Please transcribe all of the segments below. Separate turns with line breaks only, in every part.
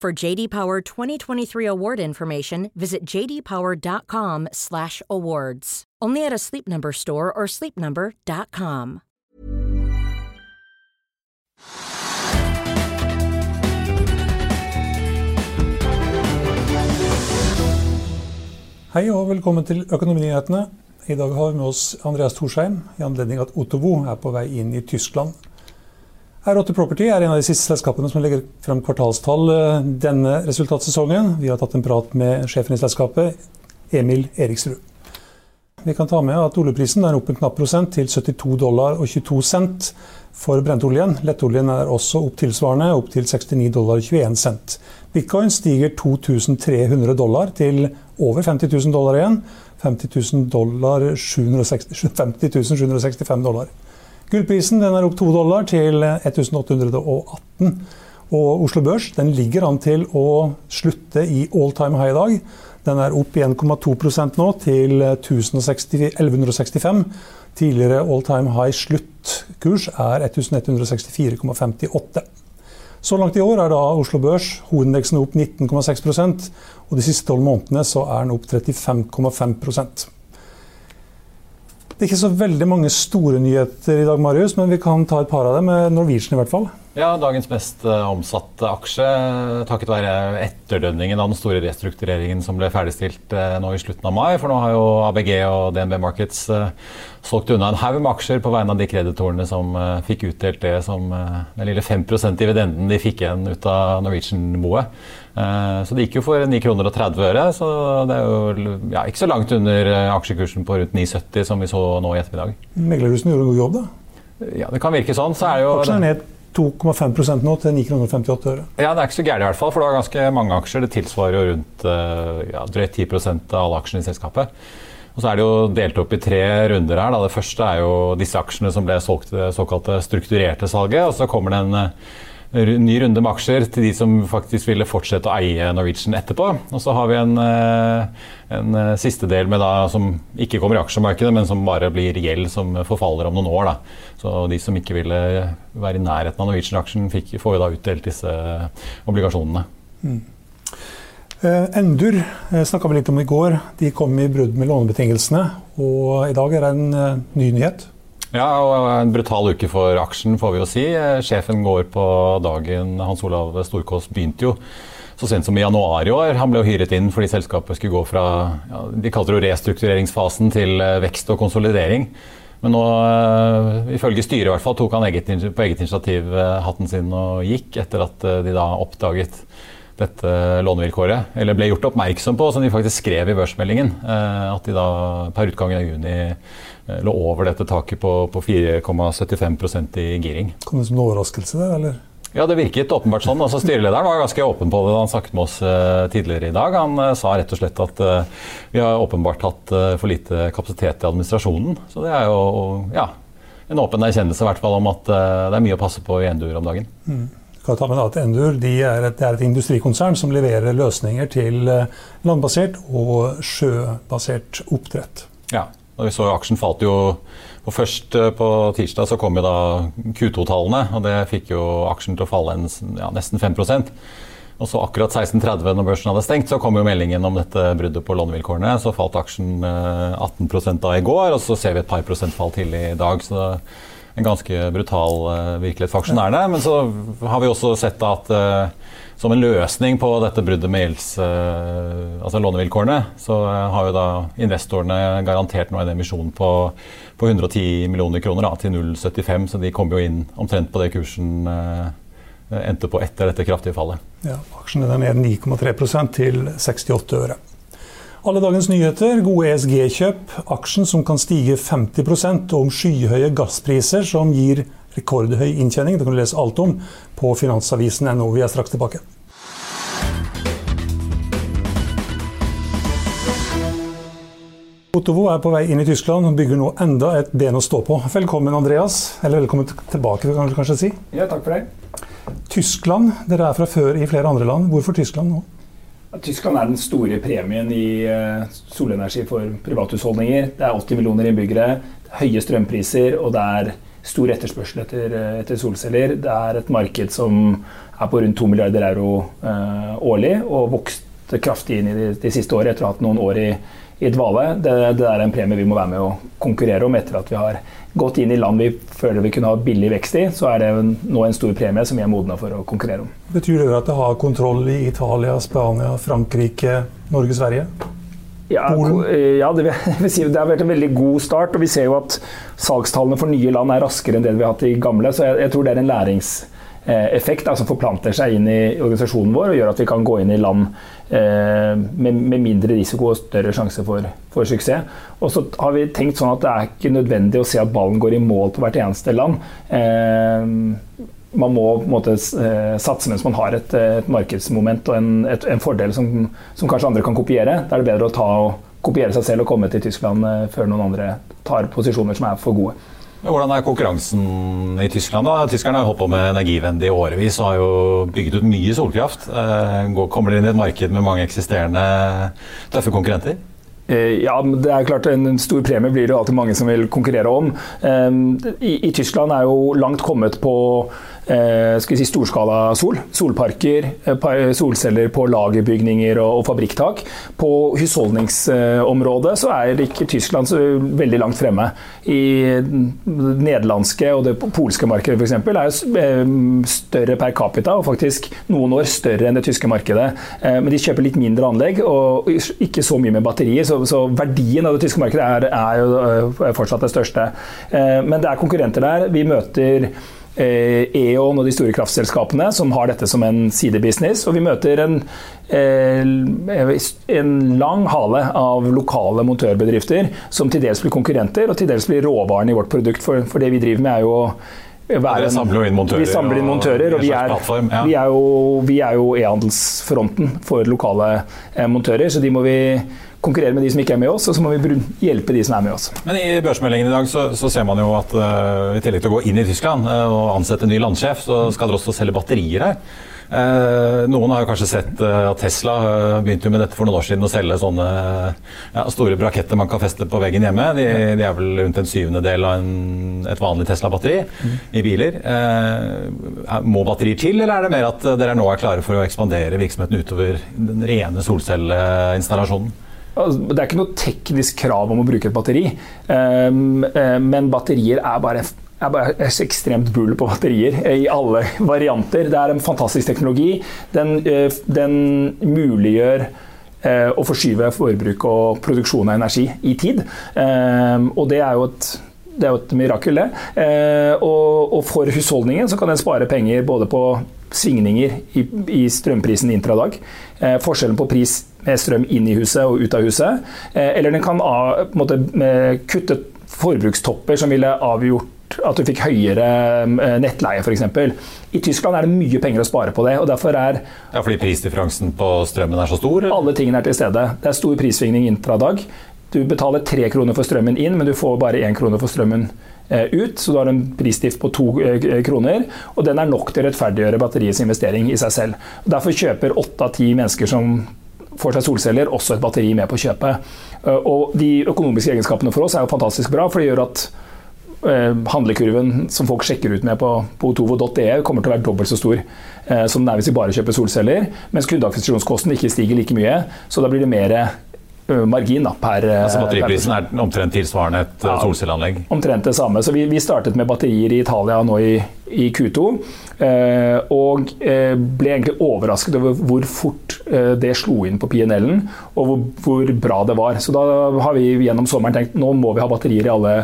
For JD Power 2023 award information, visit jdpower.com/awards. Only at a Sleep Number store or sleepnumber.com.
Hei og velkommen til Økonominyhetene. I dag har vi med oss Andreas Thorsheim i anledning at Ottovo er på vei inn i Tyskland. R8 Property er en av de siste selskapene som legger frem kvartalstall eh, denne resultatsesongen. Vi har tatt en prat med sjefen i selskapet, Emil Eriksrud. Vi kan ta med at oljeprisen er opp en knapp prosent til 72 dollar og 22 cent for brentoljen. Lettoljen er også opp tilsvarende, opp til 69 dollar og 21 cent. Bitcoin stiger 2300 dollar til over 50 000 dollar igjen. 50 000 dollar 50 765 dollar. Gullprisen er opp 2 dollar til 1818. Og Oslo Børs den ligger an til å slutte i all time high i dag. Den er opp 1,2% nå til 1165. Tidligere all time high sluttkurs er 1164,58. Så langt i år er da Oslo Børs hovedindeksen opp 19,6% og de siste tolv månedene så er den opp 35,5 Det er ikke så veldig mange store nyheter i dag, Marius, men vi kan ta et par av dem. Norwegian i hvert fall.
Ja, dagens mest uh, omsatte aksje, takket være etterdønningen av den store restruktureringen som ble ferdigstilt nå i slutten av mai. For nå har jo ABG og DNB Markets solgt unna en haug med aksjer på vegne av de kreditorene som fikk utdelt det som den lille 5% dividenden de fikk igjen ut av Norwegian-boet. Så det gikk jo for 9 kroner og 30 øre, så det er jo ja, ikke så langt under aksjekursen på rundt 9,70 som vi så nå i ettermiddag.
Meglerhusen gjorde en god jobb, da?
Ja, det kan virke sånn. Så er jo
Aksjen er ned 2,5% nå til 9,58 kroner.
Ja, Det er ikke så gærent i hvert fall, for det var ganske mange aksjer. Det tilsvarer jo rundt ja, drøyt 10 av alle aksjene i selskapet. Og så er det jo delt opp i tre runder her. Da. Det første er jo disse aksjene som ble solgt det såkalte strukturerte salget. Og så kommer det en ny runde med aksjer til de som faktisk ville fortsette å eie Norwegian etterpå. Og så har vi en, en siste del med da, som ikke kommer i aksjemarkedet, men som bare blir gjeld som forfaller om noen år. Da. Så de som ikke ville være i nærheten av Norwegian-aksjen, får jo da utdelt disse obligasjonene. Mm.
Endur snakka vi litt om i går. De kom i brudd med lånebetingelsene. Og i dag er det en ny nyhet.
Ja, og en brutal uke for aksjen, får vi jo si. Sjefen går på dagen. Hans Olav Storkås begynte jo så sent som i januar i år. Han ble jo hyret inn fordi selskapet skulle gå fra ja, de kalte det restruktureringsfasen til vekst og konsolidering. Men nå, ifølge styret i hvert fall, tok han eget, på eget initiativ hatten sin og gikk, etter at de da oppdaget dette lånevilkåret, eller ble gjort oppmerksom på, som de faktisk skrev i børsmeldingen. At de da per utgangen av juni lå over dette taket på, på 4,75% i giring.
Kom det som en overraskelse der, eller?
Ja, det virket åpenbart sånn. Altså, styrelederen var ganske åpen på det da han snakket med oss uh, tidligere i dag. Han sa rett og slett at vi har åpenbart hatt for lite kapasitet i administrasjonen. Så det er jo ja, en åpen erkjennelse i hvert fall om at det er mye å passe på i Endur om dagen.
Mm. Skal ta med at Endur de er, et, er et industrikonsern som leverer løsninger til landbasert og sjøbasert oppdrett.
Ja, og vi så aksjen falt jo og først på tirsdag så kom jo da Q2-tallene, og det fikk jo aksjen til å falle en, ja, nesten 5 og så akkurat 16.30 når børsen hadde stengt, så kom jo meldingen om dette bruddet på lånevilkårene. Så falt aksjen 18 da i går, og så ser vi et par prosent fall til i dag. Så en ganske brutal virkelighet for aksjonærene. Men så har vi også sett at som en løsning på dette bruddet med gjelds, altså lånevilkårene, så har jo da investorene garantert nå en emisjon på, på 110 millioner kroner da, til 0,75, så de kom jo inn omtrent på det kursen endte på etter dette kraftige fallet.
Ja, aksjene er ned 9,3% til 68 øre. Alle dagens nyheter, gode ESG-kjøp, aksjen som kan stige 50 og om skyhøye gasspriser som gir rekordhøy inntjening. Det kan du lese alt om på finansavisen.no. Vi er straks tilbake. Otovo er på vei inn i Tyskland og bygger nå enda et ben å stå på. Velkommen, Andreas. Eller velkommen tilbake, kan du kanskje si.
Ja, takk for det.
Tyskland, dere er fra før i flere andre land. Hvorfor Tyskland nå?
Tyskland er den store premien i eh, solenergi for privathusholdninger. Det er 80 millioner innbyggere, høye strømpriser og det er stor etterspørsel etter, eh, etter solceller. Det er et marked som er på rundt 2 milliarder euro eh, årlig og vokste kraftig inn i de, de siste årene etter å ha hatt noen år i, i dvale. Det, det, er en premie vi må være med å konkurrere om etter at vi har gått inn i land vi føler vi kunne ha billig vekst i. Så er det nå en stor premie som vi er modne for å konkurrere om.
Betyr det at det har kontroll i Italia, Spania, Frankrike, Norge, Sverige?
Ja, ja det, si, det, har vært en veldig god start. og Vi ser jo at salgstallene for nye land er raskere enn det vi har hatt i gamle. Så jeg, jeg tror det er en læringseffekt Eh, effekt da, som forplanter seg inn i organisasjonen vår og gjør at vi kan gå inn i land eh, med, med, mindre risiko og større sjanse for, for, suksess. Og så har vi tenkt sånn at det er ikke nødvendig å se at ballen går i mål på hvert eneste land. Eh, man må på en måte eh, satse mens man har et, et markedsmoment og en, et, en fordel som, som, kanskje andre kan kopiere. Da er det bedre å ta og kopiere seg selv og komme til Tyskland eh, før noen andre tar posisjoner som er for gode.
Hvordan er konkurransen i Tyskland? da? Tyskerne har holdt på med energivennlig i årevis og har jo bygget ut mye solkraft. Eh, kommer dere inn i et marked med mange eksisterende tøffe konkurrenter?
Eh, ja, det er klart En stor premie blir det alltid mange som vil konkurrere om. Eh, I, Tyskland er jo langt kommet på skal vi si storskala sol. Solparker, eh, solceller på lagerbygninger og, fabrikktak. På husholdningsområdet så er ikke Tyskland så veldig langt fremme. I det nederlandske og det polske markedet f.eks. er eh, større per capita, og faktisk noen år større enn det tyske markedet. Men de kjøper litt mindre anlegg og ikke så mye med batterier, så verdien av det tyske markedet er, er jo fortsatt det største. Men det er konkurrenter der. Vi møter E.ON og de store kraftselskapene som har dette som en sidebusiness. Og vi møter en, eh, en lang hale av lokale montørbedrifter som til dels blir konkurrenter, og til dels blir råvaren i vårt produkt. For, for det vi driver med, er jo
være en, samler inn montører,
vi samler inn montører, og, og vi, er, ja. vi, er, jo, vi er jo e-handelsfronten for lokale eh, montører, så de må vi konkurrere med de som ikke er med oss, og så må vi hjelpe de som er med oss.
Men I børsmeldingen i dag så, så ser man jo at uh, i tillegg til å gå inn i Tyskland uh, og ansette ny landsjef, så skal dere også selge batterier her. Uh, noen har jo kanskje sett at Tesla begynte jo med dette for noen år siden å selge sånne ja, store braketter man kan feste på veggen hjemme. De, de er vel rundt en syvendedel av en, et vanlig Tesla-batteri mm. i biler. må batterier til, eller er det mer at dere nå er klare for å ekspandere virksomheten utover den rene solcelleinstallasjonen?
Altså, det er ikke noe teknisk krav om å bruke et batteri, ehm, eh, men batterier er bare er så ekstremt bull på batterier i alle varianter. Det er en fantastisk teknologi. Den, eh, den muliggjør eh, å forskyve forbruk og produksjon av energi i tid. Ehm, og det er jo et det er jo et mirakel, det. og, for husholdningen så kan den spare penger både på svingninger i, i strømprisen intradag. Eh, forskjellen på pris med strøm inn i huset og ut av huset. Eh, eller den kan av, måte, kutte forbrukstopper som ville avgjort at du fikk høyere eh, nettleie f.eks. I Tyskland er det mye penger å spare på det. og derfor er...
Ja, Fordi prisdifferansen på strømmen er så stor?
Alle tingene er til stede. Det er stor prissvingning intradag. Du betaler tre kroner for strømmen inn, men du får bare én krone for strømmen Eh, ut, så du har en prisstift på to eh, kroner. Og den er nok til å rettferdiggjøre batteriets investering i seg selv. Derfor kjøper åtte av ti mennesker som får seg solceller, også et batteri med på kjøpet. Eh, og de økonomiske egenskapene for oss er jo fantastisk bra, for det gjør at handlekurven som folk sjekker ut med på, på otovo.de kommer til å være dobbelt så stor som den er hvis vi bare kjøper solceller, mens kundeakvisisjonskosten ikke stiger like mye. Så da blir det mer margin da, per
Altså Batteriprisen er omtrent tilsvarende et ja, solcelleanlegg?
Omtrent det samme. Så vi, vi, startet med batterier i Italia nå i, i Q2. Eh, og eh, ble egentlig overrasket over hvor fort eh, det slo inn på PNL-en, og hvor, hvor, bra det var. Så da har vi gjennom sommeren tenkt nå må vi ha batterier i alle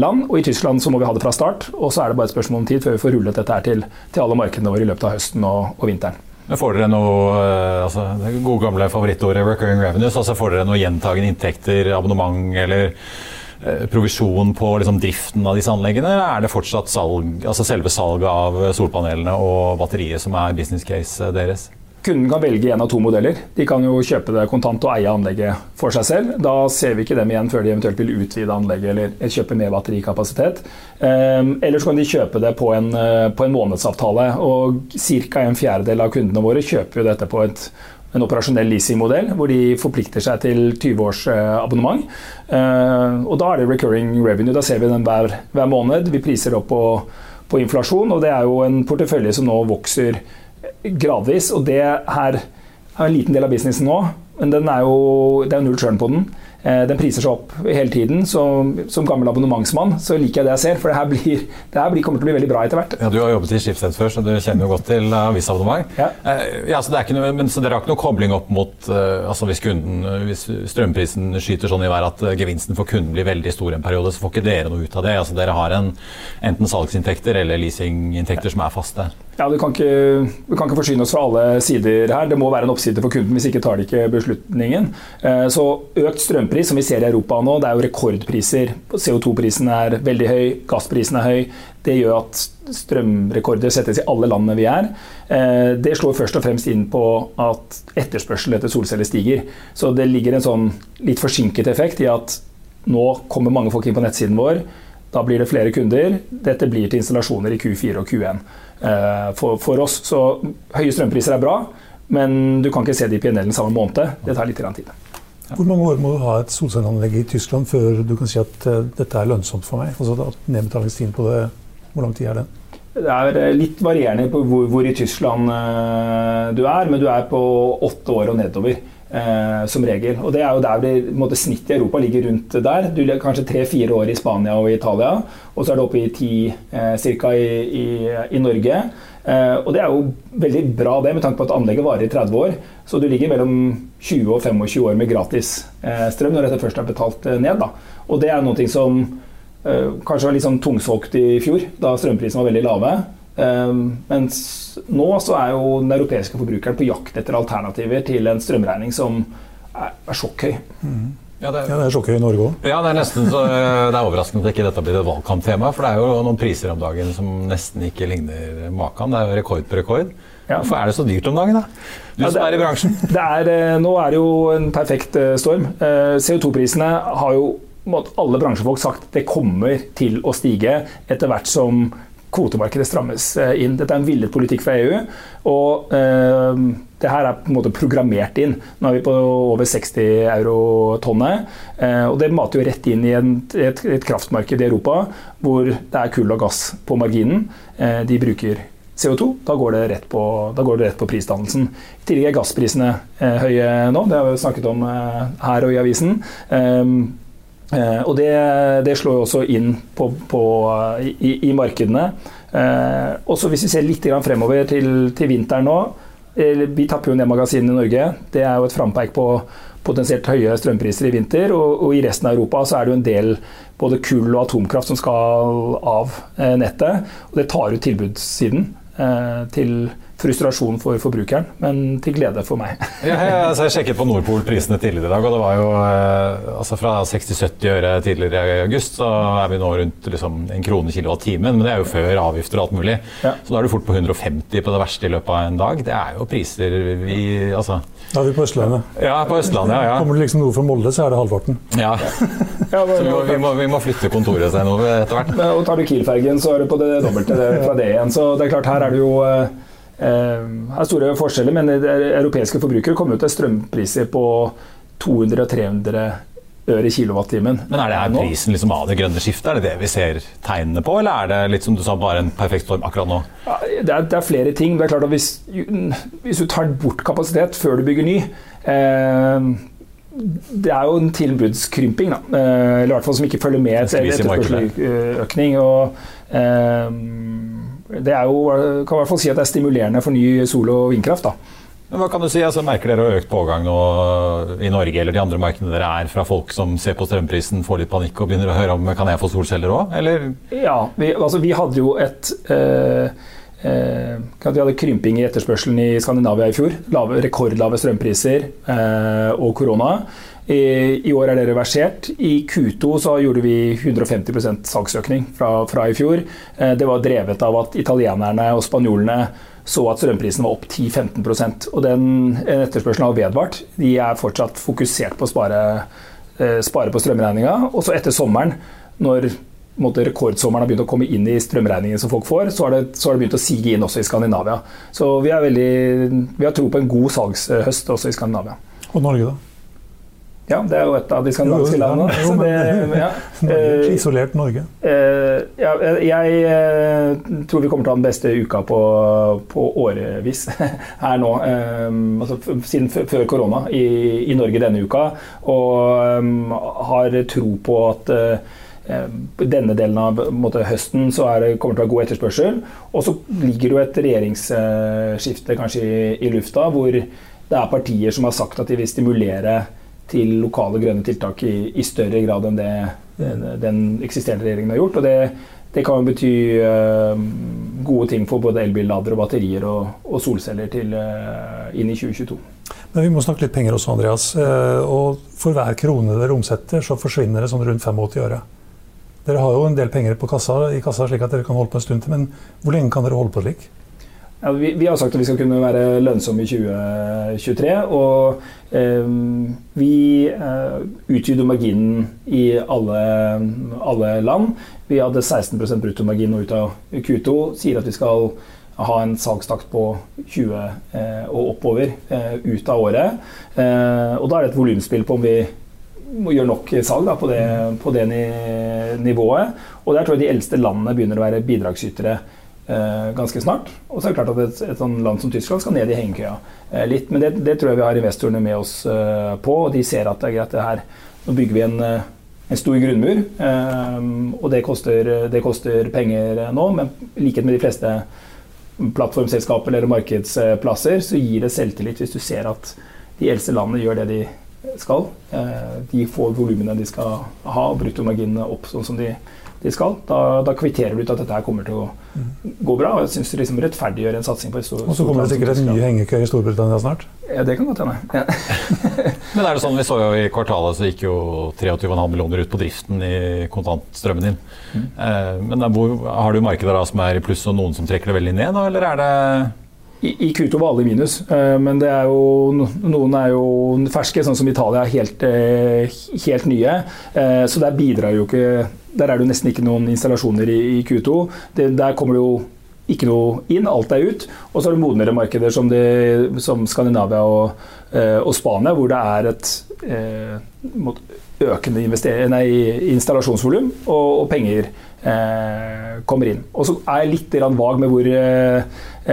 land, og i Tyskland så må vi ha det fra start. Og så er det bare et spørsmål om tid før vi får rullet dette her til, til alle markedene våre i løpet av høsten og, og vinteren.
Får dere noe altså, det gode gamle favorittordet recurring revenues? altså Får dere noe gjentagende inntekter, abonnement eller eh, provisjon på liksom, driften av disse anleggene? Eller er det fortsatt salg, altså selve salget av solpanelene og batteriet som er business case deres?
Kunden kan velge en av to modeller. De kan jo kjøpe det kontant og eie anlegget for seg selv. Da ser vi ikke dem igjen før de eventuelt vil utvide anlegget eller kjøpe mer batterikapasitet. Ehm, eller så kan de kjøpe det på en, eh, på en månedsavtale. Og ca. en fjerdedel av kundene våre kjøper jo dette på et, en operasjonell leasingmodell hvor de forplikter seg til 20 års eh, abonnement. Ehm, og da er det recurring revenue. Da ser vi den hver, hver måned. Vi priser opp på, på inflasjon, og det er jo en portefølje som nå vokser gradvis. Og det her er en liten del av businessen nå, men er jo, det er jo null churn på den. Eh, den priser seg opp hele tiden. Så, som gammel abonnementsmann så liker jeg det jeg ser. For det her, blir, det her blir, kommer til å bli veldig bra etter hvert.
Ja, Du har jobbet i Schibsted før, så du kjenner jo godt til avisabonnement. Ja. Eh, ja, så, noe, men, så dere har ikke noe kobling opp mot altså hvis, kunden, hvis strømprisen skyter sånn i været at gevinsten for kunden blir veldig stor en periode, så får ikke dere noe ut av det. Altså, dere har en, enten salgsinntekter eller leasinginntekter som er faste.
Ja, du kan, ikke, du kan, ikke, forsyne oss fra alle sider her. Det må være en oppside for kunden, hvis ikke tar de ikke beslutningen. Så økt strømpris, som vi ser i Europa nå, det er jo rekordpriser. CO2-prisen er veldig høy, gassprisen er høy. Det gjør at strømrekorder settes i alle landene vi er. Det slår først og fremst inn på at etterspørsel etter solceller stiger. Så det ligger en sånn litt forsinket effekt i at nå kommer mange folk inn på nettsiden vår. Da blir det flere kunder. Dette blir til installasjoner i Q4 og Q1. Eh, for, for, oss. Så høye strømpriser er bra, men du kan ikke se det i PNL-en samme måned. Det tar litt tid.
Hvor mange år må du ha et solcelleanlegg i Tyskland før du kan si at uh, dette er lønnsomt for meg? Altså at Nedbetalingstiden på det, hvor lang tid er den?
Det er eh, litt varierende på hvor, hvor i Tyskland du er, men du er på åtte år og nedover. Eh, som regel. Og Det er jo der det, måte, snittet i Europa ligger rundt der. Du ligger kanskje tre-fire år i Spania og Italia, og så er det oppe i ti eh, ca. I, i, i, Norge. Eh, og Det er jo veldig bra det, med tanke på at anlegget varer i 30 år. Så du ligger mellom 20 og 25 år med gratis eh, strøm når dette først er betalt eh, ned. Da. Og det er noe som eh, kanskje var litt sånn tungsolgt i fjor, da strømprisene var veldig lave. Ehm, mens nå så er jo den europeiske forbrukeren på jakt etter alternativer til en strømregning som er, er sjokkhøy. Mm.
Ja, det er, ja, er sjokkhøy i Norge òg.
Ja, det er nesten så, det er overraskende at ikke dette blir et valgkamptema. For det er jo noen priser om dagen som nesten ikke ligner maken. Det er jo rekord på rekord. Ja. Hvorfor er det så dyrt om dagen, da? Du ja, som er i bransjen.
Er, eh, nå er det jo en perfekt eh, storm. Eh, CO2-prisene har jo alle bransjefolk sagt det kommer til å stige etter hvert som kvotemarkedet strammes eh, inn. Dette er en villet politikk fra EU. og eh, det her er på en måte programmert inn. Nå er vi på over 60 euro tonnet. Eh, og det mater jo rett inn i en, et, et, kraftmarked i Europa hvor det er kull og gass på marginen. Eh, de bruker CO2. Da går det rett på, på prisdannelsen. I tillegg er gassprisene eh, høye nå. Det har vi snakket om eh, her og i avisen. Eh, og det, det, slår jo også inn på, på, i, i, markedene. Eh, også hvis vi ser litt fremover til, til vinteren nå. Eh, vi tapper jo ned magasinene i Norge. Det er jo et frampeik på potensielt høye strømpriser i vinter. Og, og, i resten av Europa så er det jo en del både kull og atomkraft som skal av eh, nettet. Og det tar ut tilbudssiden eh, til frustrasjon for forbrukeren, men til glede for meg.
ja, ja, altså jeg sjekket på Nordpol-prisene tidligere i dag, og det var jo eh, altså fra 60-70 øre tidligere i august, så er vi nå rundt liksom, en krone kilowatt-timen. Men det er jo før avgifter og alt mulig. Ja. Så da er du fort på 150 på det verste i løpet av en dag. Det er jo priser vi altså
Da er vi på Østlandet.
Ja, på Østlandet, ja, ja.
Kommer det liksom noe fra Molde, så er det halvparten.
Ja. så vi må, vi, må, vi må, flytte kontoret seg noe etter hvert.
Og tar du Kiel-fergen, så er du på det dobbelte fra det igjen. Så det er klart, her er det jo eh, er store forskjeller, men europeiske forbrukere kommer til strømpriser på 200-300 øre kilowattimen.
Men er det her prisen liksom av det grønne skiftet? Er det det vi ser tegnene på, eller er det litt som du sa, bare en perfekt storm akkurat nå?
Ja, det, er, det, er, flere ting. Det er klart at hvis, hvis, du tar bort kapasitet før du bygger ny, eh, det er jo en tilbudskrymping, da. Eller i hvert fall som ikke følger med til etterspørselsøkning. Og det er jo, kan i hvert fall si at det er stimulerende for ny sol- og vindkraft. da.
Men hva kan du si? Altså, merker dere økt pågang nå i Norge eller de andre markedene dere er, fra folk som ser på strømprisen, får litt panikk og begynner å høre om kan jeg få solceller òg, eller?
Ja, vi, altså, vi hadde jo et eh, eh, Vi hadde krymping i etterspørselen i Skandinavia i fjor. Lave, rekordlave strømpriser eh, og korona. I, år er det reversert. I Q2 så gjorde vi 150 salgsøkning fra, fra, i fjor. Eh, det var drevet av at italienerne og spanjolene så at strømprisen var opp 10-15% og den etterspørselen har vedvart. De er fortsatt fokusert på å spare, eh, spare på strømregninga. Og så etter sommeren, når måte, rekordsommeren har begynt å komme inn i strømregningen som folk får, så har, det, det begynt å sige inn også i Skandinavia. Så vi, veldig, vi har tro på en god salgshøst også i Skandinavia.
Og Norge, da?
Ja, det er jo et av de skandinaviske landene.
Jo, men, ja. Norge, isolert Norge?
Uh, ja, jeg uh, tror vi kommer til å ha den beste uka på, på årevis her nå. Altså siden før korona i, i, Norge denne uka. Og har tro på at denne delen av måte, høsten så er det, kommer det til å være god etterspørsel. Og så ligger det jo et regjeringsskifte kanskje i, i lufta, hvor det er partier som har sagt at de vil stimulere til lokale grønne tiltak i, i større grad enn det den, den, eksisterende regjeringen har gjort. og det, det kan jo bety uh, gode ting for både elbilladere og batterier og, og solceller til, uh, inn i 2022.
Men Vi må snakke litt penger også, Andreas. Uh, og For hver krone dere omsetter, så forsvinner det sånn rundt 85 øre. Dere har jo en del penger kassa, i kassa, slik at dere kan holde på en stund til. Men hvor lenge kan dere holde på slik?
Ja, vi, vi, har sagt at vi skal kunne være lønnsomme i 2023. Og eh, vi eh, utvider marginen i alle, alle, land. Vi hadde 16% bruttomargin ut av Q2. Sier at vi skal ha en salgstakt på 20 eh, og oppover eh, ut av året. Eh, og da er det et volumspill på om vi må gjøre nok salg da, på, det, på det nivået. Og der tror jeg de eldste landene begynner å være bidragsytere ganske snart. Og så er det klart at et, et sånn land som Tyskland skal ned i hengekøya eh, litt. Men det, det, tror jeg vi har investorene med oss eh, på, og de ser at det er greit det her. Nå bygger vi en, en stor grunnmur, og det koster, det koster penger nå. Men i likhet med de fleste plattformselskaper eller markedsplasser, så gir det selvtillit hvis du ser at de eldste landene gjør det de skal. De får volumene de skal ha, og bruttomarginene opp sånn som de de skal. Da, da, kvitterer du ut at dette her kommer til å gå bra. og Jeg syns det liksom rettferdiggjør en satsing på et stort
Og så kommer det sikkert en ny hengekøye i Storbritannia snart?
Ja, det kan godt hende. Ja.
Men er det sånn, Vi så jo i kvartalet så gikk jo 23,5 millioner ut på driften i kontantstrømmen din. Mm. Eh, men hvor, har du markeder da som er i pluss og noen som trekker det veldig ned, da, eller er det
i, Q2 var alle i minus, eh, men det er jo, noen er jo ferske, sånn som Italia helt, eh, helt nye. Eh, så der bidrar jo ikke Der er det jo nesten ikke noen installasjoner i, Q2. Det, der kommer det jo ikke noe inn, alt er ut. Og så er det modnere markeder som, det, som Skandinavia og, og, Spania, hvor det er et eh, økende installasjonsvolum og, og penger eh, kommer inn. Og så er jeg litt vag med hvor, eh,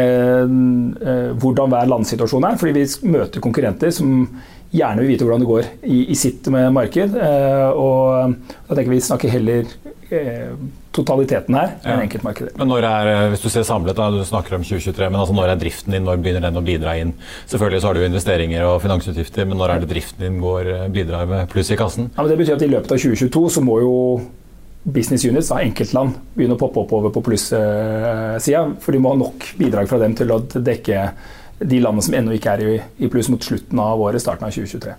eh, hvordan hver landsituasjon er. fordi vi møter konkurrenter som gjerne vil vite hvordan det går i, i sitt marked. Eh, og da tenker vi snakker heller eh, totaliteten her ja. enn enkeltmarkeder.
Men når er, eh, hvis du ser samlet, da, du snakker om 2023, men altså når er driften din, når begynner den å bidra inn? Selvfølgelig så har du investeringer og finansutgifter, men når er det driften din går, bidrar med pluss i kassen?
Ja, men det betyr at i løpet av 2022 så må jo business units, da, enkeltland, begynne å poppe opp over på pluss-sida. For de må ha nok bidrag fra dem til å dekke de landene som ennå ikke er i, i pluss mot slutten av året, starten av 2023.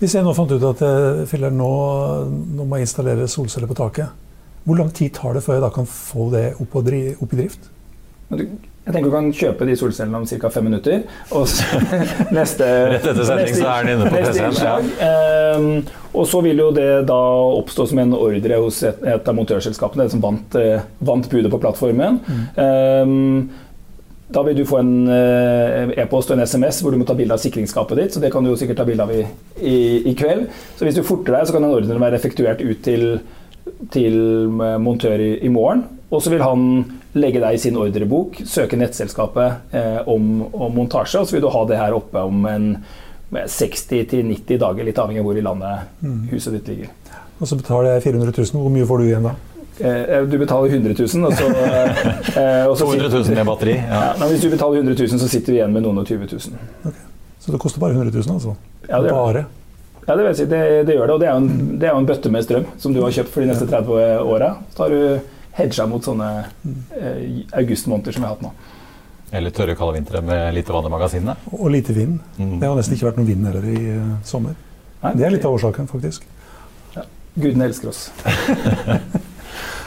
Hvis jeg nå fant ut at jeg nå, nå må jeg installere solceller på taket, hvor lang tid tar det før jeg da kan få det opp, opp i drift?
Jeg tenker du kan kjøpe de solcellene om ca. fem minutter. Og så, neste,
Rett etter sending så er den inne på PC-en. Ja.
Um, og så vil jo det da oppstå som en ordre hos et, et av montørselskapene, det som vant, uh, vant budet på plattformen. Mm. Um, da vil du få en uh, e-post og en SMS hvor du må ta bilde av sikringsskapet ditt. så Det kan du jo sikkert ta bilde av i, i, i, kveld. Så hvis du forter deg, så kan den ordren være effektuert ut til, til montør i, i morgen. Og så vil han legge deg i sin ordrebok, søke nettselskapet eh, om, om, montasje, og så vil du ha det her oppe om en 60-90 dager, litt avhengig av hvor i landet mm. huset ditt ligger.
Og så betaler jeg 400 000, hvor mye får du igjen da?
Eh, du betaler 100 000, og så,
eh, og så 200 000 med batteri? Ja.
Ja, hvis du betaler 100 000, så sitter du igjen med noen og 20 000. Okay.
Så det koster bare 100 000, altså?
Ja, det
bare?
Ja, det, vil si, det, det, gjør det. Og det er, en, det er, jo en, bøtte med strøm som du har kjøpt for de neste 30 åra. Så har du hedga mot sånne eh, augustmåneder som vi har hatt nå.
Eller tørre, kalde vintre med lite vann i magasinene.
Og lite vind. Mm. Det har nesten ikke vært noen vind heller i uh, sommer. Nei, det er litt av årsaken, faktisk.
Ja. Gudene elsker oss.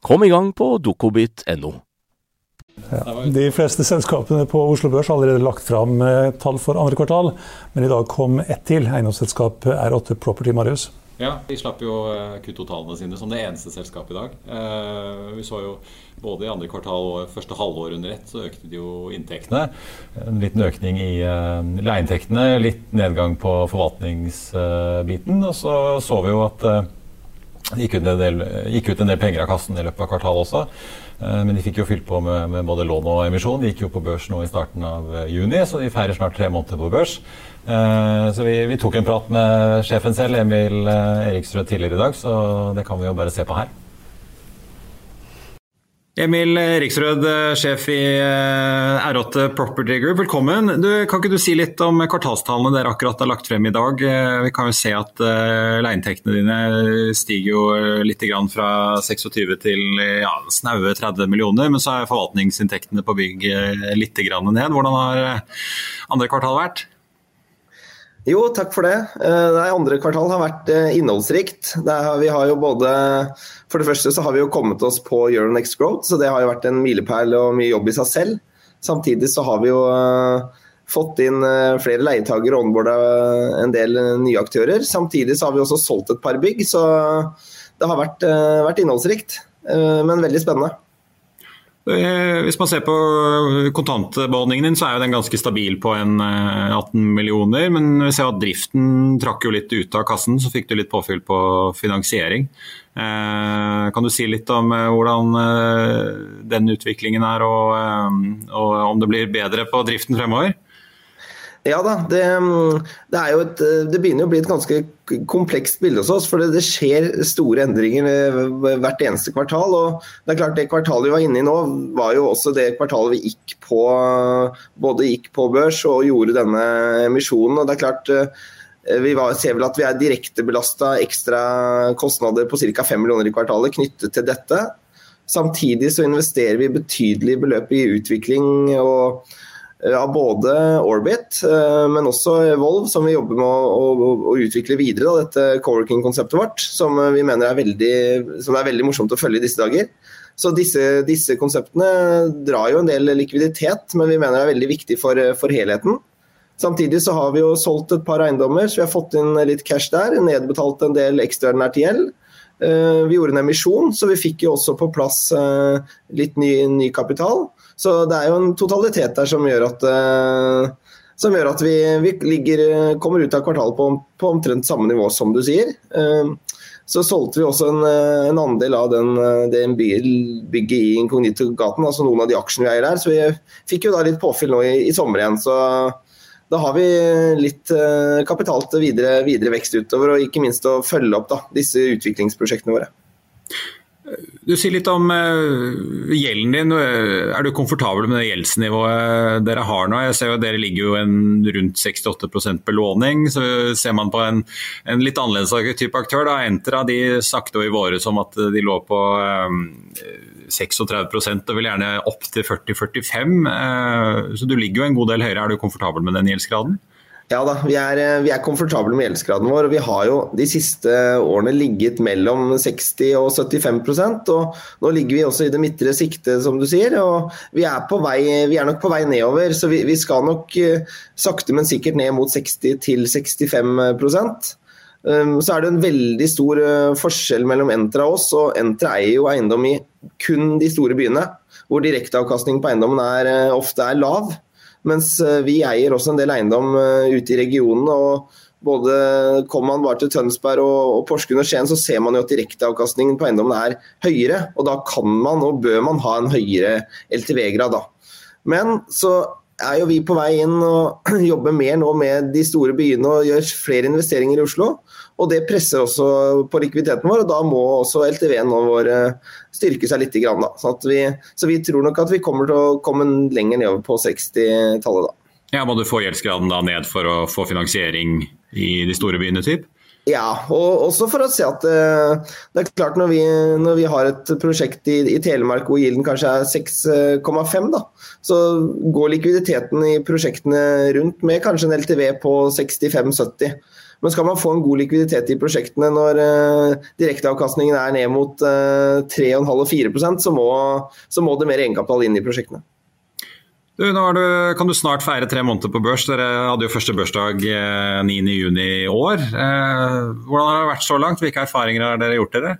Kom i gang på dokobit.no.
Ja, de fleste selskapene på Oslo Børs har allerede lagt fram eh, tall for andre kvartal, men i dag kom ett til, eiendomsselskap R8 Property Marius.
Ja, de slapp jo eh, Q2-tallene sine som det eneste selskapet i dag. Eh, vi så jo både i andre kvartal og første halvår under ett så økte de jo inntektene. En liten økning i leieinntektene, litt nedgang på forvaltningsbiten. Og så så vi jo at gikk ut, del, gikk ut, en del, penger av kassen i løpet av kvartalet også. Eh, men de fikk jo fylt på med, med, både lån og emisjon. De gikk jo på børs nå i starten av eh, juni, så de feirer snart tre måneder på børs. Eh, så vi, vi tok en prat med sjefen selv, Emil Eriksrød, tidligere i dag, så det kan vi jo bare se på her. Emil Riksrød, sjef i eh, R8 Property Group, velkommen. Du, kan ikke du si litt om kvartalstallene dere akkurat har lagt frem i dag? Eh, vi kan jo se at uh, leieinntektene dine stiger jo litt fra 26 til ja, snaue 30 millioner, men så er forvaltningsinntektene på bygg litt ned. Hvordan har andre kvartal vært?
Jo, takk for det. Det andre kvartal har vært innholdsrikt. vi har jo både for det første så har vi jo kommet oss på Euronext Growth, så det har jo vært en milepæl og mye jobb i seg selv. Samtidig så har vi jo uh, fått inn flere leietagere og onboarda en del nye aktører. Samtidig så har vi også solgt et par bygg, så det har vært, vært innholdsrikt. men veldig spennende.
Hvis man ser på kontantbeholdningen din, så er den ganske stabil på en 18 millioner. Men vi ser at driften trakk jo litt ut av kassen, så fikk du litt påfyll på finansiering. Eh, kan du si litt om eh, hvordan eh, den utviklingen er, og om det blir bedre på driften fremover?
Ja da, det, det, et, det, begynner å bli et ganske komplekst bilde hos oss. For det, skjer store endringer hvert eneste kvartal. og det er klart Det kvartalet vi var inne i nå, var jo også det kvartalet vi gikk på, både gikk på børs og gjorde denne emisjonen. og det er klart Eh, vi var, ser vel at vi er direktebelasta ekstra kostnader på ca. 5 millioner i kvartalet knyttet til dette. Samtidig så investerer vi betydelige beløp i utvikling og, eh, av både Orbit, eh, men også Evolve, som vi jobber med å, å, å utvikle videre. Da, dette co-working-konseptet vårt, som vi mener er veldig, som er veldig morsomt å følge i disse dager. Så disse, disse, konseptene drar jo en del likviditet, men vi mener det er veldig viktig for, for helheten. Samtidig så har vi jo solgt et par eiendommer, så vi har fått inn litt cash der. Nedbetalt en del ekstraordinært gjeld. Eh, vi gjorde en emisjon, så vi fikk jo også på plass eh, litt ny, ny kapital. Så det er jo en totalitet der som gjør at, som gjør at vi, vi ligger, kommer ut av kvartalet på, på, omtrent samme nivå som du sier. Så solgte vi også en, en andel av den, det bygget i Inkognito-gaten, altså noen av de aksjene vi eier der. Så vi fikk jo da litt påfyll nå i, i sommer igjen. Så da har vi litt eh, kapital til videre, videre, vekst utover, og ikke minst å følge opp da, disse utviklingsprosjektene våre.
Du sier litt om uh, gjelden din. Er du komfortabel med det gjeldsnivået dere har nå? Jeg ser jo Dere ligger jo en, rundt 68% belåning. så Ser man på en, en litt annerledes type aktør, da, Entra de snakket jo i våres om at de lå på um, 36% og vil gjerne opp til 40-45. Uh, så du ligger jo en god del høyere. Er du komfortabel med den gjeldsgraden?
Ja da, vi er, eh, vi er komfortable med gjeldsgraden vår. og Vi har jo de siste årene ligget mellom 60 og 75% og Nå ligger vi også i det midtre siktet, som du sier. og Vi er, vei, vi er nok på vei nedover, så vi, vi, skal nok eh, sakte, men sikkert ned mot 60 til 65 um, så er det en veldig stor eh, forskjell mellom Entra og oss. og Entra eier jo eiendom i kun de store byene, hvor direkteavkastningen på eiendommen er, ofte er lav. Mens eh, vi eier også en del eiendom eh, ute i regionen. og både Kommer man bare til Tønsberg og, og Porsgrunn og Skien, så ser man jo at direkteavkastningen på eiendommen er høyere. og Da kan man og bør man ha en høyere LTV-grad. da. Men så er jo vi på vei inn og jobber mer nå med de store byene og gjør flere investeringer i Oslo. Og Det presser også på likviditeten vår, og da må også LTV-en vår eh, styrke seg litt. Grann, så, vi, så, vi, tror nok at vi kommer til å komme lenger nedover på 60-tallet. da.
Ja, Må du få gjeldsgraden da ned for å få finansiering i de store byene? typ?
Ja, og også for å se at uh, det er klart når vi, når vi har et prosjekt i, i, Telemark hvor gilden kanskje er 6,5, da, så går likviditeten i prosjektene rundt med kanskje en LTV på 65-70. Men skal man få en god likviditet i prosjektene når uh, direkteavkastningen er ned mot uh, 3,5-4% så, må, så må det mer egenkapital inn i prosjektene.
Du, nå du, kan du snart feire tre måneder på børs. Dere hadde jo første børsdag eh, 9.6 i år. Eh, hvordan har det vært så langt? Hvilke erfaringer har dere gjort dere?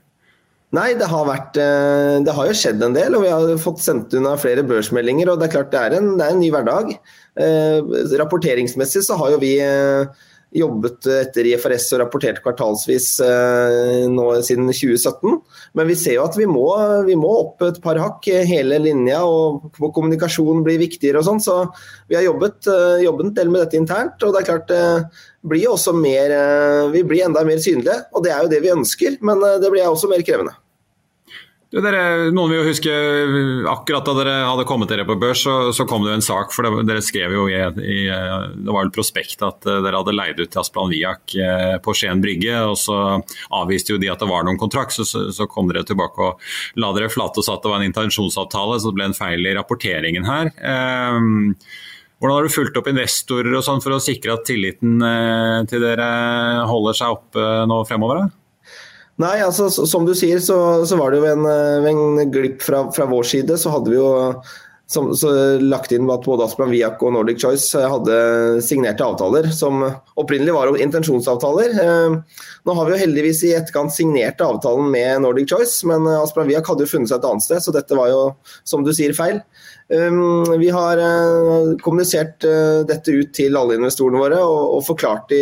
Nei, det har, vært, eh, det har jo skjedd en del, og vi har fått sendt unna flere børsmeldinger. og Det er klart det er en, det er en ny hverdag. Eh, rapporteringsmessig så har jo vi eh, jobbet etter IFRS og rapportert kvartalsvis eh, nå siden 2017. Men vi ser jo at vi må, vi må opp et par hakk hele linja, og kommunikasjon blir viktigere og sånn. Så vi har jobbet, eh, jobbet, en del med dette internt. Og det er klart det blir også mer eh, Vi blir enda mer synlige, og det er jo det vi ønsker. Men det blir også mer krevende.
Dere, noen vil jo huske akkurat da dere hadde kommet dere på børs, så, så kom det jo en sak. for det, Dere skrev jo i, i det var vel prospekt at eh, dere hadde leid ut til Asplan Viak eh, på Skien brygge. og Så avviste jo de at det var noen kontrakt, så, så kom dere tilbake og la dere flate og sa at det var en intensjonsavtale, så det ble en feil i rapporteringen her. Um, hvordan har du fulgt opp investorer og sånn for å sikre at tilliten til dere holder seg oppe nå fremover? Da?
Nei, altså som du sier, så, så var det jo en, eh, en glipp fra, fra, vår side. Så hadde vi jo som, lagt inn at både Asplan Viak og Nordic Choice eh, hadde signerte avtaler som opprinnelig var intensjonsavtaler. Eh, nå har vi jo heldigvis i etterkant signert avtalen med Nordic Choice, men Asplan Viak hadde jo funnet seg et annet sted, så dette var jo, som du sier, feil. Vi har kommunisert dette ut til alle investorene våre og, og forklart de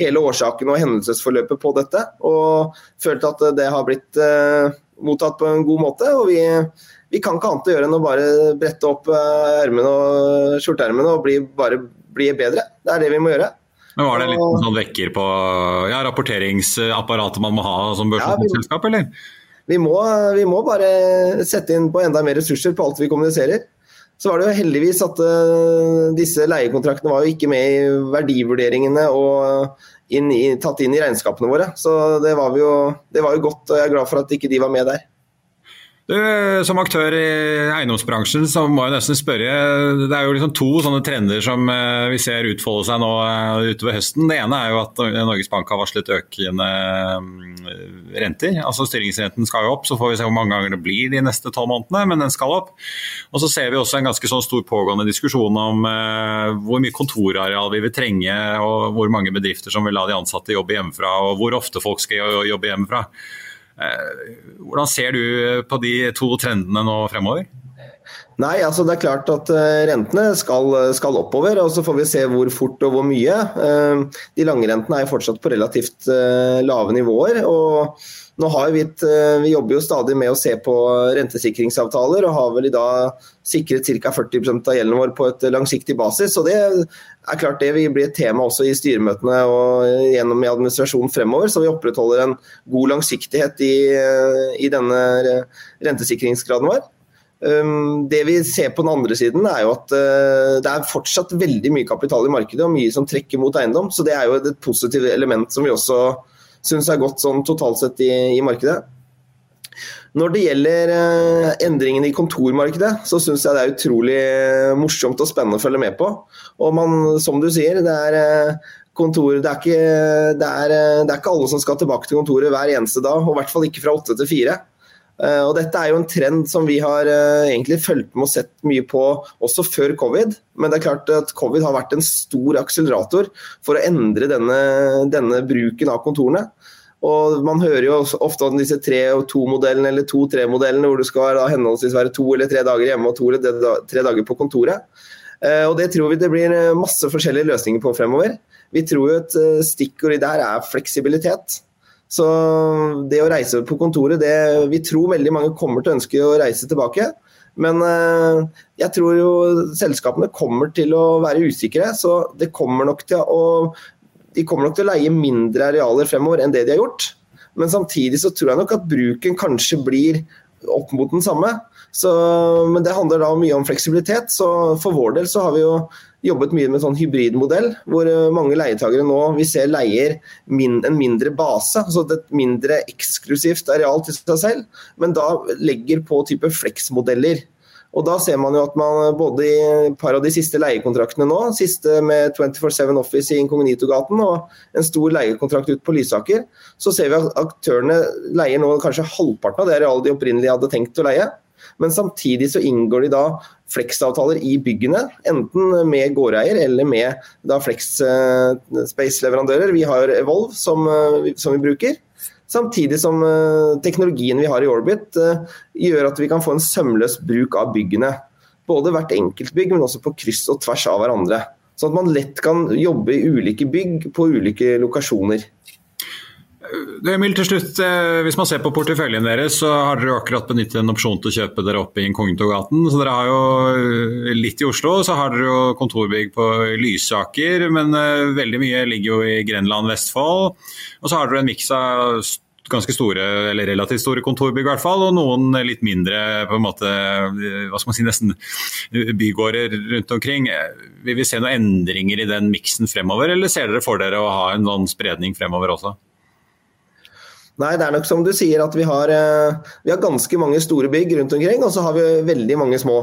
hele årsaken og hendelsesforløpet på dette. Og følte at det har blitt eh, mottatt på en god måte. og vi, vi kan ikke annet å gjøre enn å bare brette opp eh, ermene og skjorteermene og bli, bare bli bedre. Det er det vi må gjøre.
Men Var det en liten sånn vekker på ja, rapporteringsapparatet man må ha som børsselskap, ja, eller?
Vi må, vi må, bare sette inn på enda mer ressurser på alt vi kommuniserer. Så var det jo heldigvis at uh, disse leiekontraktene var jo ikke med i verdivurderingene og inn i, tatt inn i regnskapene våre. Så det var, jo, det var, jo, godt, og jeg er glad for at ikke de var med der.
Du, som aktør i eiendomsbransjen så må jeg nesten spørre. Det er jo liksom to sånne trender som eh, vi ser utfolde seg nå eh, utover høsten. Det ene er jo at Norges Bank har varslet økende mm, renter. Altså Styringsrenten skal jo opp, så får vi se hvor mange ganger det blir de neste tolv månedene, men den skal opp. Og så ser vi også en ganske sånn stor pågående diskusjon om uh, hvor mye kontorareal vi vil trenge, og hvor mange bedrifter som vil la de ansatte jobbe hjemmefra, og hvor ofte folk skal jobbe hjemmefra. Eh, hvordan ser du på de to trendene nå fremover?
Nei, altså det er klart at uh, rentene skal, skal, oppover, og så får vi se hvor fort og hvor mye. Uh, de lange rentene er fortsatt på relativt uh, lave nivåer. og nå har vi, et, vi jobber jo stadig med å se på rentesikringsavtaler, og har vel i dag sikret ca. 40% av gjelden vår på et langsiktig basis. og Det er klart det vil bli et tema også i styremøtene og gjennom i administrasjonen fremover, så vi opprettholder en god langsiktighet i, i denne rentesikringsgraden vår. Um, det vi ser på den andre siden, er jo at uh, det er fortsatt veldig mye kapital i markedet og mye som trekker mot eiendom. Så det er jo et positivt element som vi også syns er godt sånn totalt sett i, i markedet. Når det gjelder uh, endringene i kontormarkedet, så syns jeg det er utrolig morsomt og spennende å følge med på. Og man, som du sier, det er uh, kontor, det er, ikke, det, er, det er ikke alle som skal tilbake til kontoret hver eneste dag, og i hvert fall ikke fra åtte til fire. Eh, og dette er jo en trend som vi har eh, egentlig fulgt med og sett mye på også før covid. Men det er klart at covid har vært en stor akselerator for å endre denne, denne bruken av kontorene. Og Man hører jo ofte om disse tre og to-modellene eller to-tre-modellene, hvor du skal da henholdsvis være to eller tre dager hjemme og to eller tre dager på kontoret. Eh, og Det tror vi det blir masse forskjellige løsninger på fremover. Vi tror jo et stikkord i der er fleksibilitet. Så det å reise på kontoret, det, vi tror veldig mange kommer til å ønske å reise tilbake. Men eh, jeg tror jo selskapene kommer til å være usikre, så det kommer nok til å, de kommer nok til å leie mindre arealer fremover enn det de har gjort. Men samtidig så tror jeg nok at bruken kanskje blir opp mot den samme. Så, men det handler da mye om fleksibilitet. Så for vår del så har vi jo jobbet mye med sånn hybridmodell, hvor eh, mange leietagere nå vi ser leier min, en mindre base, altså et mindre eksklusivt areal til seg selv, men da legger på type fleksmodeller. Og Da ser man jo at man både i et par av de siste leiekontraktene nå, siste med 24-7 Office i Inkognito-gaten og en stor leiekontrakt ut på Lysaker, så ser vi at aktørene leier nå kanskje halvparten av det arealet de opprinnelig hadde tenkt å leie. Men samtidig så inngår de da fleksavtaler i byggene, enten med gårdeier eller med da Flexspace-leverandører. Vi har Evolve som, eh, som, vi bruker. Samtidig som uh, teknologien vi har i Orbit gjør at vi kan få en sømløs bruk av byggene. Både hvert enkelt bygg, men også på kryss og tvers av hverandre. Sånn at man lett kan jobbe i ulike bygg på ulike lokasjoner.
Det Emil, til slutt, eh, Hvis man ser på porteføljen deres, så har dere akkurat benyttet en opsjon til å kjøpe dere opp i Inkognitogaten. Så dere har jo eh, litt i Oslo, så har dere jo kontorbygg på Lysaker. Men eh, veldig mye ligger jo i Grenland, Vestfold. Og så har dere en miks av ganske store, eller relativt store kontorbygg, i hvert fall, og noen litt mindre på en måte, hva skal man si, nesten bygårder rundt omkring. Vil vi se noen endringer i den miksen fremover, eller ser dere for dere å ha en sånn spredning fremover også?
Nei, det er nok som du sier at vi har, eh, vi har, ganske mange store bygg rundt omkring, og så har vi veldig mange små.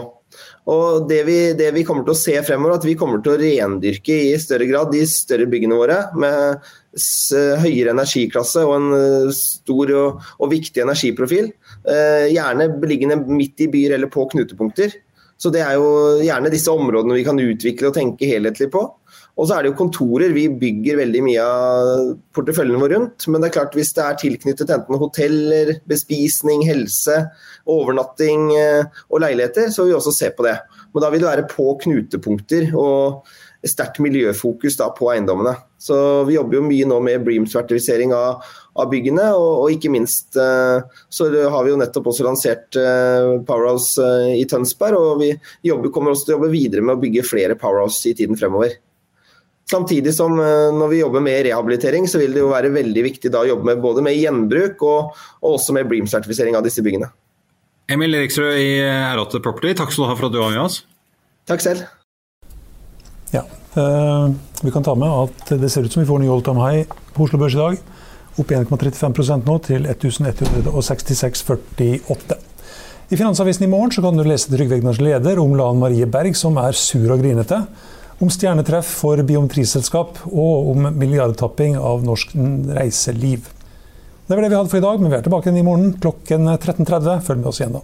Og det vi, det vi kommer til å se fremover, at vi kommer til å rendyrke i større grad de større byggene våre med høyere energiklasse og en eh, stor og, og viktig energiprofil. Eh, gjerne beliggende midt i byer eller på knutepunkter. Så det er jo gjerne disse områdene vi kan utvikle og tenke helhetlig på. Og så er det jo kontorer. Vi bygger veldig mye av porteføljen vår rundt. Men det er klart hvis det er tilknyttet enten hoteller, bespisning, helse, overnatting eh, og leiligheter, så vil vi også se på det. Men da vil det være på knutepunkter og sterkt miljøfokus da på eiendommene. Så vi jobber jo mye nå med Bream-sertifisering av, av, byggene, og, og, ikke minst uh, så har vi jo nettopp også lansert uh, Powerhouse i Tønsberg, og vi jobber, kommer også til å jobbe videre med å bygge flere Powerhouse i tiden fremover. Samtidig som eh, når vi jobber med rehabilitering, så vil det jo være veldig viktig da å jobbe med både med gjenbruk og, og også med Bream-sertifisering av disse byggene.
Emil Eriksrød i R8 Property, takk skal du ha for at du var med oss.
Takk selv.
Ja, øh, Vi kan ta med at det ser ut som vi får ny all time high på Oslo Børs i dag. Opp 1,35% nå til 1166,48. I Finansavisen i morgen kan du lese Trygve Egnars leder om Lan Marie Berg, som er sur og grinete. Om stjernetreff for biometriselskap og om milliardtapping av norsk reiseliv. Det var det vi hadde for i dag, men vi er tilbake igjen i morgen klokken 13.30. Følg med oss igjen da.